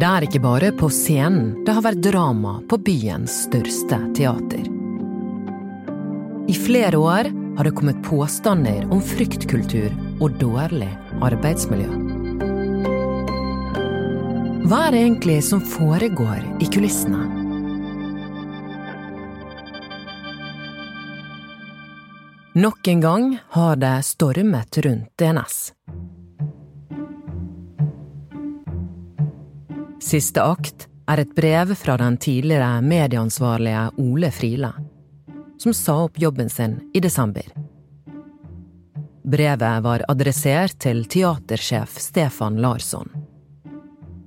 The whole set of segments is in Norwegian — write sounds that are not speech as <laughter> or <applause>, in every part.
Det er ikke bare på scenen det har vært drama på byens største teater. I flere år har det kommet påstander om fryktkultur og dårlig arbeidsmiljø. Hva er det egentlig som foregår i kulissene? Nok en gang har det stormet rundt DNS. Siste akt er et brev fra den tidligere medieansvarlige Ole Friele, som sa opp jobben sin i desember. Brevet var adressert til teatersjef Stefan Larsson.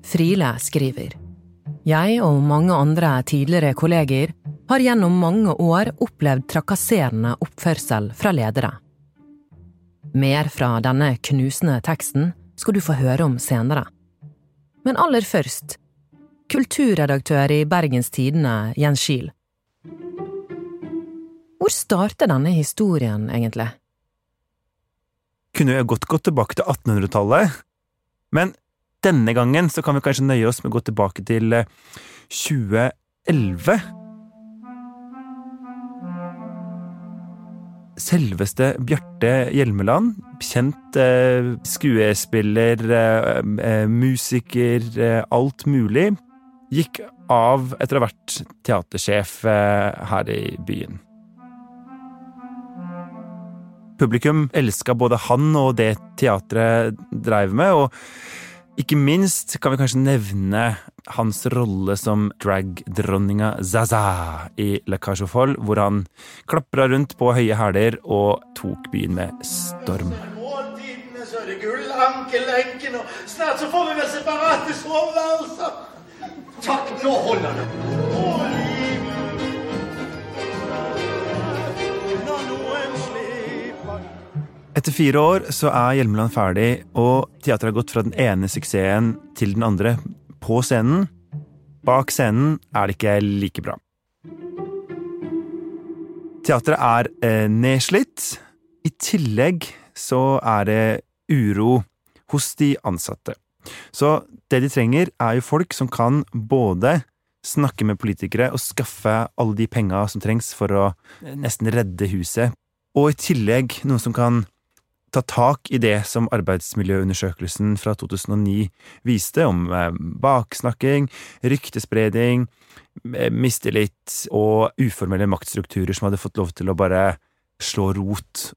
Friele skriver Jeg og mange andre tidligere kolleger har gjennom mange år opplevd trakasserende oppførsel fra ledere. Mer fra denne knusende teksten skal du få høre om senere. Men aller først, kulturredaktør i Bergens Tidende, Jens Kiel. Hvor starter denne historien, egentlig? Kunne jo godt gått tilbake til 1800-tallet, men denne gangen så kan vi kanskje nøye oss med å gå tilbake til 2011. Selveste Bjarte Hjelmeland, kjent eh, skuespiller, eh, eh, musiker, eh, alt mulig, gikk av etter å ha vært teatersjef eh, her i byen. Publikum elska både han og det teatret dreiv med, og ikke minst kan vi kanskje nevne hans rolle som drag-dronninga Zaza i La Cage aux Folles, hvor han klapra rundt på høye hæler og tok byen med storm. Måltidene, så det gullankelenken, og snart så får vi vel separate soveværelser. Takk, nå holder det. Når noen slipper Etter fire år så er Hjelmeland ferdig, og teatret har gått fra den ene suksessen til den andre på scenen. Bak scenen er det ikke like bra. Teatret er eh, nedslitt. I tillegg så er det uro hos de ansatte. Så det de trenger, er jo folk som kan både snakke med politikere og skaffe alle de penga som trengs for å nesten redde huset, og i tillegg noen som kan ta tak i det som arbeidsmiljøundersøkelsen fra 2009 viste om eh, baksnakking, ryktespredning, eh, mistillit og uformelle maktstrukturer som hadde fått lov til å bare slå rot.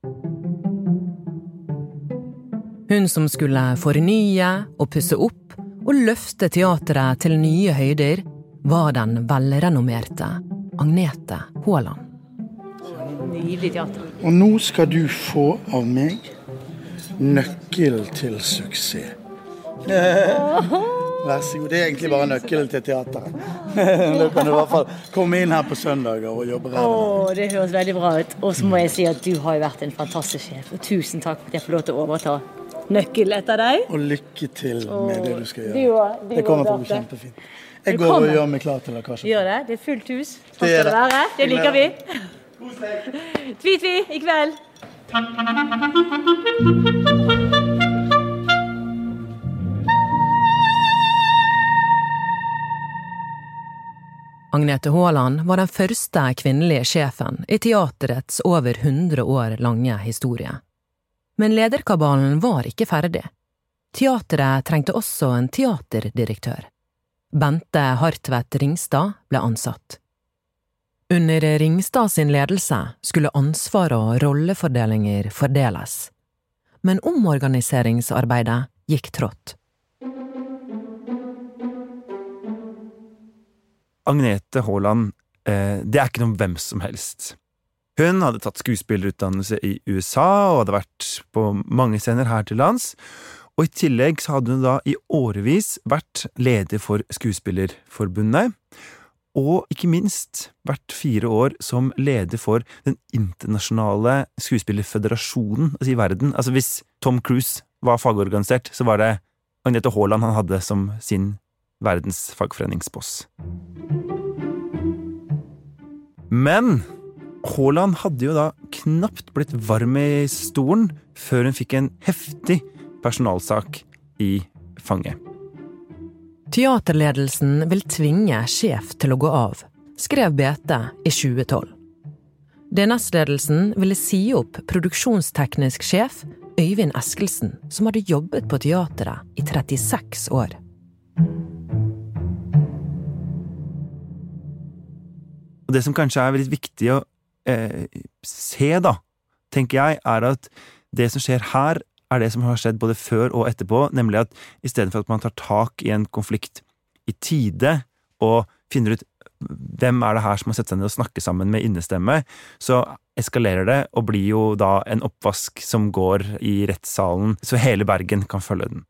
Hun som skulle fornye og pusse opp og løfte teatret til nye høyder, var den velrenommerte Agnete Haaland. Nydelig teater. Og nå skal du få av meg nøkkel til suksess. <laughs> Vær så god. Det er egentlig bare nøkkelen til teateret. <laughs> Da kan du i hvert fall komme inn her på søndager og jobbe her. det høres veldig bra ut. Og så må jeg si at du har vært en fantastisk sjef. Og tusen takk for at jeg får lov til å overta nøkkelen etter deg. Og lykke til med det du skal Du gjøre. Det kommer til å bli kjempefint. Jeg går og gjør meg klar til lekkasje. Gjør det. Det er fullt hus. Sånn Det skal det være. Det liker vi. Tvi-tvi i kveld. Agnete Haaland var den første kvinnelige sjefen i teaterets over 100 år lange historie. Men lederkabalen var ikke ferdig. Teateret trengte også en teaterdirektør. Bente Hartvedt Ringstad ble ansatt. Under Ringstad sin ledelse skulle ansvar og rollefordelinger fordeles. Men omorganiseringsarbeidet gikk trått. Agnete Haaland, eh, det er ikke noe hvem som helst. Hun hadde tatt skuespillerutdannelse i USA og hadde vært på mange scener her til lands, og i tillegg hadde hun da i årevis vært leder for Skuespillerforbundet, og ikke minst vært fire år som leder for den internasjonale skuespillerføderasjonen altså i verden. Altså hvis Tom Cruise var fagorganisert, så var det Agnete Haaland han hadde som sin verdens fagforeningsboss. Men Haaland hadde jo da knapt blitt varm i stolen før hun fikk en heftig personalsak i fanget. Teaterledelsen vil tvinge sjef til å gå av, skrev BT i 2012. DNS-ledelsen ville si opp produksjonsteknisk sjef Øyvind Eskelsen, som hadde jobbet på teateret i 36 år. Det som kanskje er veldig viktig å eh, se, da, tenker jeg, er at det som skjer her, er det som har skjedd både før og etterpå, nemlig at i stedet for at man tar tak i en konflikt i tide og finner ut hvem er det her som har sett seg ned og snakket sammen med innestemme, så eskalerer det og blir jo da en oppvask som går i rettssalen, så hele Bergen kan følge den.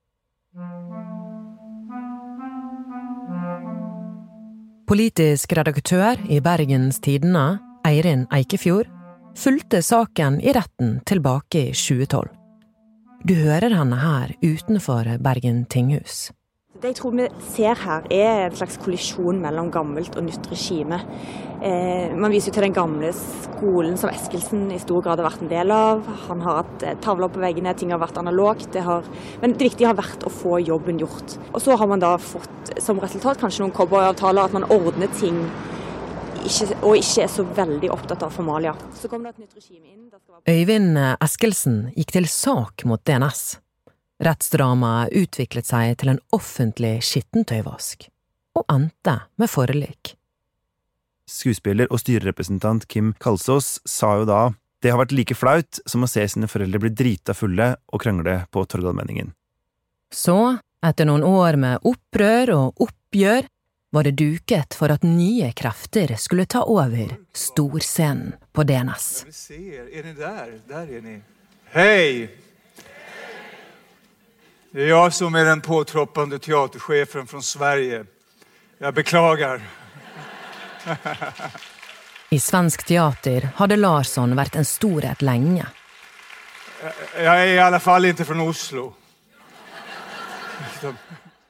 Politisk redaktør i Bergens Tidende, Eirin Eikefjord, fulgte saken i retten tilbake i 2012. Du hører henne her utenfor Bergen tinghus. Det jeg tror vi ser her, er en slags kollisjon mellom gammelt og nytt regime. Eh, man viser til den gamle skolen som Eskelsen i stor grad har vært en del av. Han har hatt eh, tavler på veggene, ting har vært analogt. Det har, men det viktige har vært å få jobben gjort. Og så har man da fått som resultat kanskje noen cowboyavtaler, at man ordner ting ikke, og ikke er så veldig opptatt av formalia. Så kom det et nytt regime inn. Øyvind Eskelsen gikk til sak mot DNS. Rettsdramaet utviklet seg til en offentlig skittentøyvask, og endte med forlik. Skuespiller og styrerepresentant Kim Kalsås sa jo da det har vært like flaut som å se sine foreldre bli drita fulle og krangle på Torgallmenningen. Så, etter noen år med opprør og oppgjør, var det duket for at nye krefter skulle ta over storscenen på DNS. Hei! Det er jeg som er den påtroppende teatersjefen fra Sverige. Jeg beklager. I svensk teater hadde Larsson vært en storhet lenge. Jeg er i alle fall ikke fra Oslo.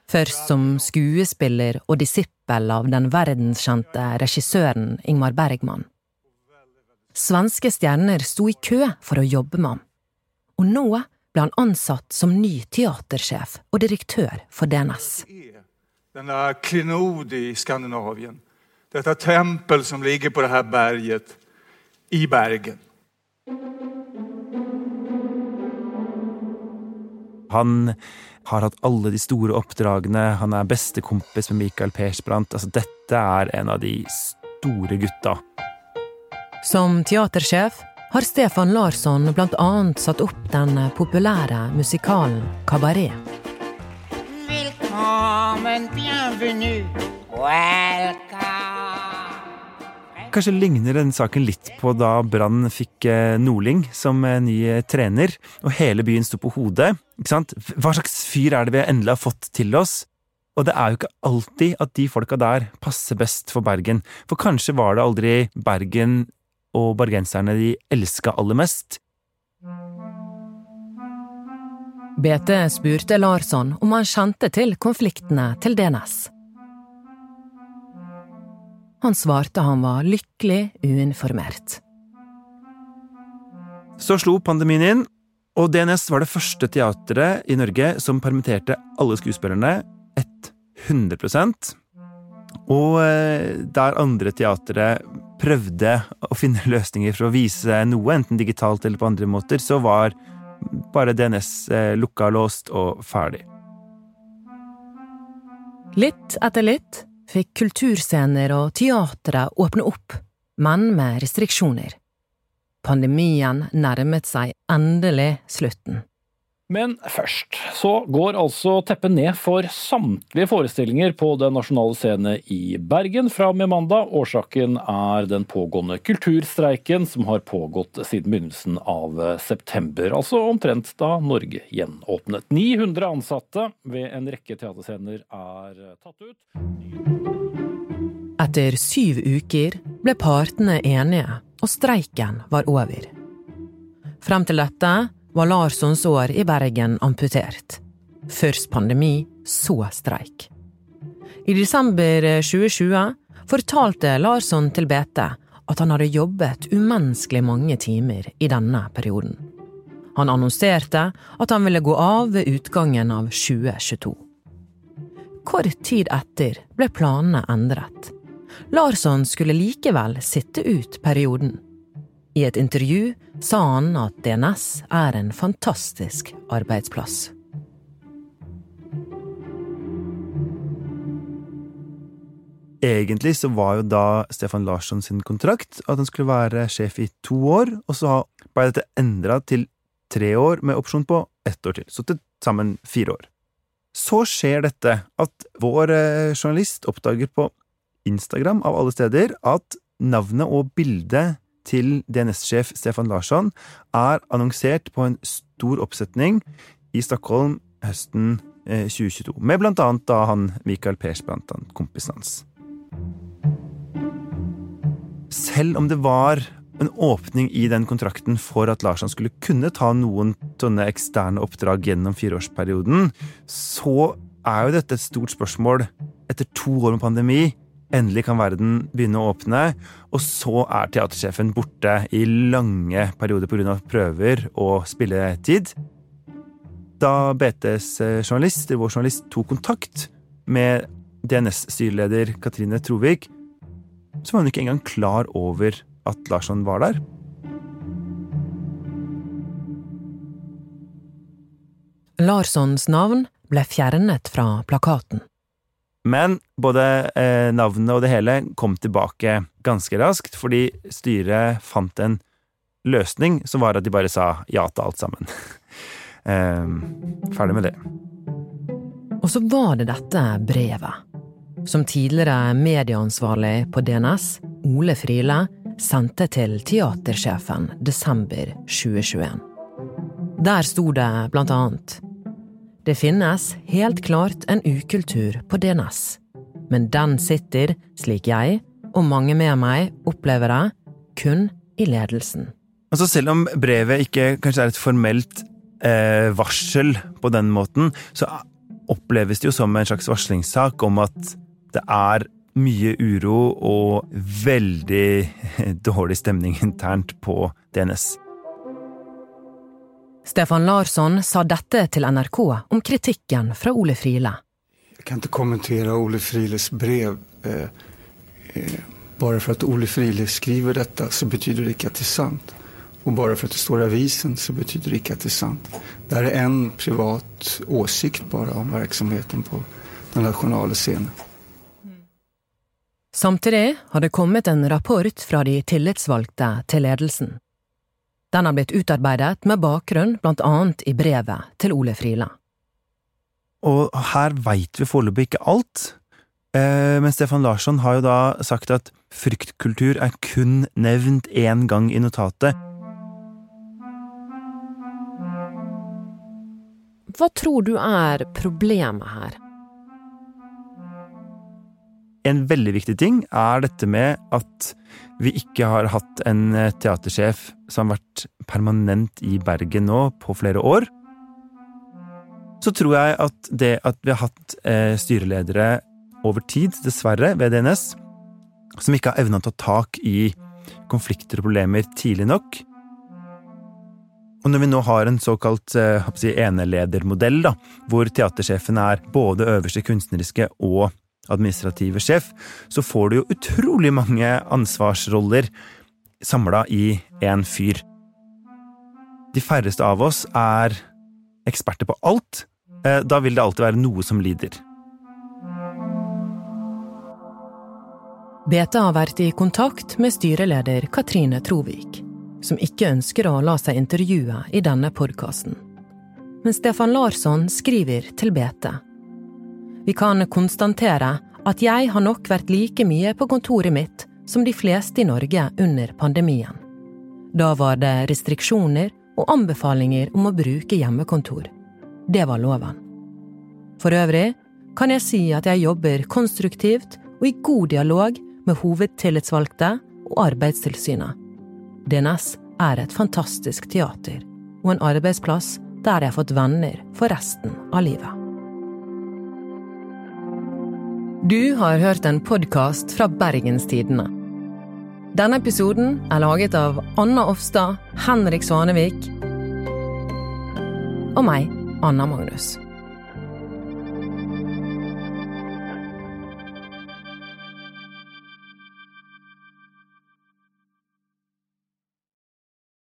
Først som skuespiller og disippel av den verdenskjente regissøren Ingmar Bergman. Svenske stjerner sto i kø for å jobbe med ham, og nå ble han ansatt som ny teatersjef og direktør for DNS. Denne klenod i Skandinavien. Dette tempel som ligger på dette berget i Bergen. Han har hatt alle de store oppdragene, han er bestekompis med Michael Persbrandt. Altså, dette er en av de store gutta. Som teatersjef har Stefan Larsson annet satt opp den populære musikalen Kabaret. Velkommen, bienvenue, welcome. Kanskje ligner den saken litt på da Brann fikk eh, Nordling som eh, ny eh, trener, og hele byen sto på hodet. Ikke sant? Hva slags fyr er det vi endelig har fått til oss? Og det er jo ikke alltid at de folka der passer best for Bergen, for kanskje var det aldri Bergen og bergenserne de elska aller mest. BT spurte Larsson om han kjente til konfliktene til DNS. Han svarte han var lykkelig uinformert. Så slo pandemien inn, og DNS var det første teatret i Norge som permitterte alle skuespillerne 100 og eh, der andre teatre prøvde å finne <laughs> løsninger for å vise noe, enten digitalt eller på andre måter, så var bare DNS eh, lukka låst og ferdig. Litt etter litt fikk kulturscener og teatre åpne opp, men med restriksjoner. Pandemien nærmet seg endelig slutten. Men først så går altså teppet ned for samtlige forestillinger på Den nasjonale scene i Bergen fra og med mandag. Årsaken er den pågående kulturstreiken som har pågått siden begynnelsen av september. Altså omtrent da Norge gjenåpnet. 900 ansatte ved en rekke teaterscener er tatt ut. Etter syv uker ble partene enige, og streiken var over. Frem til dette var Larssons år i Bergen amputert. Først pandemi, så streik. I desember 2020 fortalte Larsson til BT at han hadde jobbet umenneskelig mange timer i denne perioden. Han annonserte at han ville gå av ved utgangen av 2022. kort tid etter ble planene endret. Larsson skulle likevel sitte ut perioden. I et intervju sa han at DNS er en fantastisk arbeidsplass. Egentlig så var jo da Stefan Larsson sin kontrakt at han skulle være sjef i to år, og så ble dette endra til tre år med opsjon på ett år til, så til sammen fire år. Så skjer dette at vår eh, journalist oppdager på Instagram av alle steder at navnet og bildet til DNS-sjef Stefan Larsson er annonsert på en stor oppsetning i Stockholm høsten 2022, eh, med blant annet da han Michael Persbrandt, kompisen hans. Selv om det var en åpning i den kontrakten for at Larsson skulle kunne ta noen sånne eksterne oppdrag gjennom fireårsperioden, så er jo dette et stort spørsmål. Etter to år med pandemi, endelig kan verden begynne å åpne, og så er teatersjefen borte i lange perioder pga. prøver og spilletid. Da BTs journalist, vår journalist, tok kontakt med DNS-styreleder Katrine Trovik, så var hun ikke engang klar over at Larsson var der. Larssons navn ble fjernet fra plakaten. Men både eh, navnet og det hele kom tilbake ganske raskt, fordi styret fant en løsning som var at de bare sa ja til alt sammen. <laughs> eh, ferdig med det. Og så var det dette brevet. Som tidligere medieansvarlig på DNS, Ole Friele, sendte til teatersjefen desember 2021. Der sto det blant annet Det finnes helt klart en ukultur på DNS, men den sitter, slik jeg og mange med meg opplever det, kun i ledelsen. Altså Selv om brevet ikke kanskje er et formelt eh, varsel på den måten, så oppleves det jo som en slags varslingssak om at det er mye uro og veldig <laughs> dårlig stemning internt på DNS. Stefan Larsson sa dette til NRK om kritikken fra Ole Friele. Jeg kan ikke kommentere Ole Frieles brev. Eh, eh, bare for at Ole Friele skriver dette, så betyr det ikke at det er sant. Og bare for at det står i avisen, så betyr det ikke at det er sant. Det er en privat åsikt bare om virksomheten på den nasjonale scenen. Samtidig har det kommet en rapport fra de tillitsvalgte til ledelsen. Den har blitt utarbeidet med bakgrunn blant annet i brevet til Ole Friele. Og her veit vi foreløpig ikke alt, eh, men Stefan Larsson har jo da sagt at fryktkultur er kun nevnt én gang i notatet. Hva tror du er problemet her? En veldig viktig ting er dette med at vi ikke har hatt en eh, teatersjef som har vært permanent i Bergen nå på flere år. Så tror jeg at det at vi har hatt eh, styreledere over tid, dessverre, ved DNS, som ikke har evna å ta tak i konflikter og problemer tidlig nok, og når vi nå har en såkalt eh, si, eneledermodell, da, hvor teatersjefen er både øverste kunstneriske og administrative sjef, så får du jo utrolig mange ansvarsroller samla i én fyr. De færreste av oss er eksperter på alt. Eh, da vil det alltid være noe som lider. Bete har vært i kontakt med styreleder Katrine Trovik, som ikke ønsker å la seg intervjue i denne podkasten. Men Stefan Larsson skriver til BT vi kan konstatere at jeg har nok vært like mye på kontoret mitt som de fleste i Norge under pandemien. Da var det restriksjoner og anbefalinger om å bruke hjemmekontor. Det var loven. For øvrig kan jeg si at jeg jobber konstruktivt og i god dialog med hovedtillitsvalgte og Arbeidstilsynet. DNS er et fantastisk teater og en arbeidsplass der jeg har fått venner for resten av livet. Du har hørt en podkast fra Bergenstidene. Denne episoden er laget av Anna Offstad, Henrik Svanevik og meg, Anna Magnus.